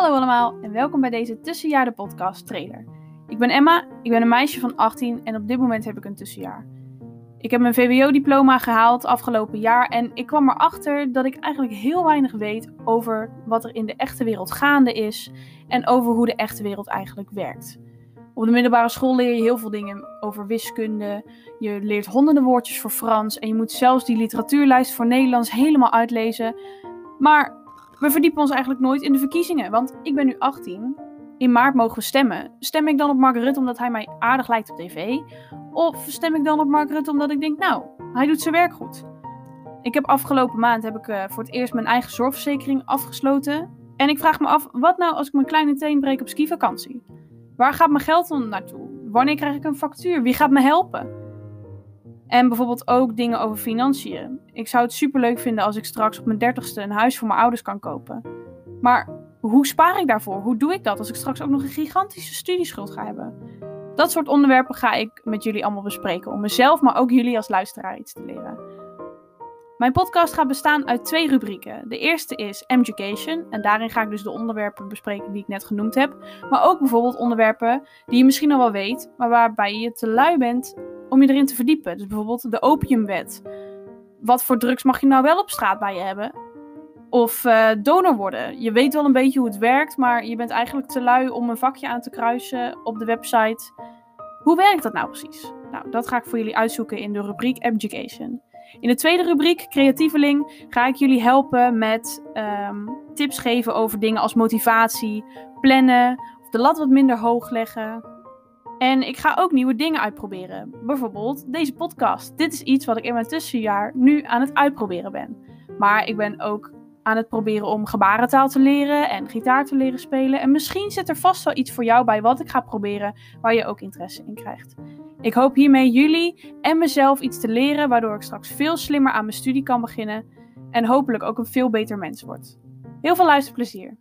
Hallo allemaal en welkom bij deze tussenjaar de podcast trailer. Ik ben Emma, ik ben een meisje van 18 en op dit moment heb ik een tussenjaar. Ik heb mijn VWO-diploma gehaald afgelopen jaar en ik kwam erachter dat ik eigenlijk heel weinig weet over wat er in de echte wereld gaande is en over hoe de echte wereld eigenlijk werkt. Op de middelbare school leer je heel veel dingen over wiskunde. Je leert honderden woordjes voor Frans en je moet zelfs die literatuurlijst voor Nederlands helemaal uitlezen. Maar we verdiepen ons eigenlijk nooit in de verkiezingen, want ik ben nu 18. In maart mogen we stemmen. Stem ik dan op Mark Rutte omdat hij mij aardig lijkt op tv? Of stem ik dan op Mark Rutte omdat ik denk, nou, hij doet zijn werk goed? Ik heb afgelopen maand heb ik, uh, voor het eerst mijn eigen zorgverzekering afgesloten. En ik vraag me af, wat nou als ik mijn kleine teen breek op skivakantie? Waar gaat mijn geld dan naartoe? Wanneer krijg ik een factuur? Wie gaat me helpen? En bijvoorbeeld ook dingen over financiën. Ik zou het superleuk vinden als ik straks op mijn dertigste een huis voor mijn ouders kan kopen. Maar hoe spaar ik daarvoor? Hoe doe ik dat als ik straks ook nog een gigantische studieschuld ga hebben? Dat soort onderwerpen ga ik met jullie allemaal bespreken. Om mezelf, maar ook jullie als luisteraar iets te leren. Mijn podcast gaat bestaan uit twee rubrieken. De eerste is Education. En daarin ga ik dus de onderwerpen bespreken die ik net genoemd heb. Maar ook bijvoorbeeld onderwerpen die je misschien al wel weet, maar waarbij je te lui bent om je erin te verdiepen. Dus bijvoorbeeld de opiumwet. Wat voor drugs mag je nou wel op straat bij je hebben? Of uh, donor worden. Je weet wel een beetje hoe het werkt, maar je bent eigenlijk te lui om een vakje aan te kruisen op de website. Hoe werkt dat nou precies? Nou, dat ga ik voor jullie uitzoeken in de rubriek Education. In de tweede rubriek, creatieveling, ga ik jullie helpen met um, tips geven over dingen als motivatie, plannen, of de lat wat minder hoog leggen, en ik ga ook nieuwe dingen uitproberen. Bijvoorbeeld deze podcast. Dit is iets wat ik in mijn tussenjaar nu aan het uitproberen ben. Maar ik ben ook aan het proberen om gebarentaal te leren en gitaar te leren spelen. En misschien zit er vast wel iets voor jou bij wat ik ga proberen waar je ook interesse in krijgt. Ik hoop hiermee jullie en mezelf iets te leren, waardoor ik straks veel slimmer aan mijn studie kan beginnen en hopelijk ook een veel beter mens word. Heel veel luisterplezier!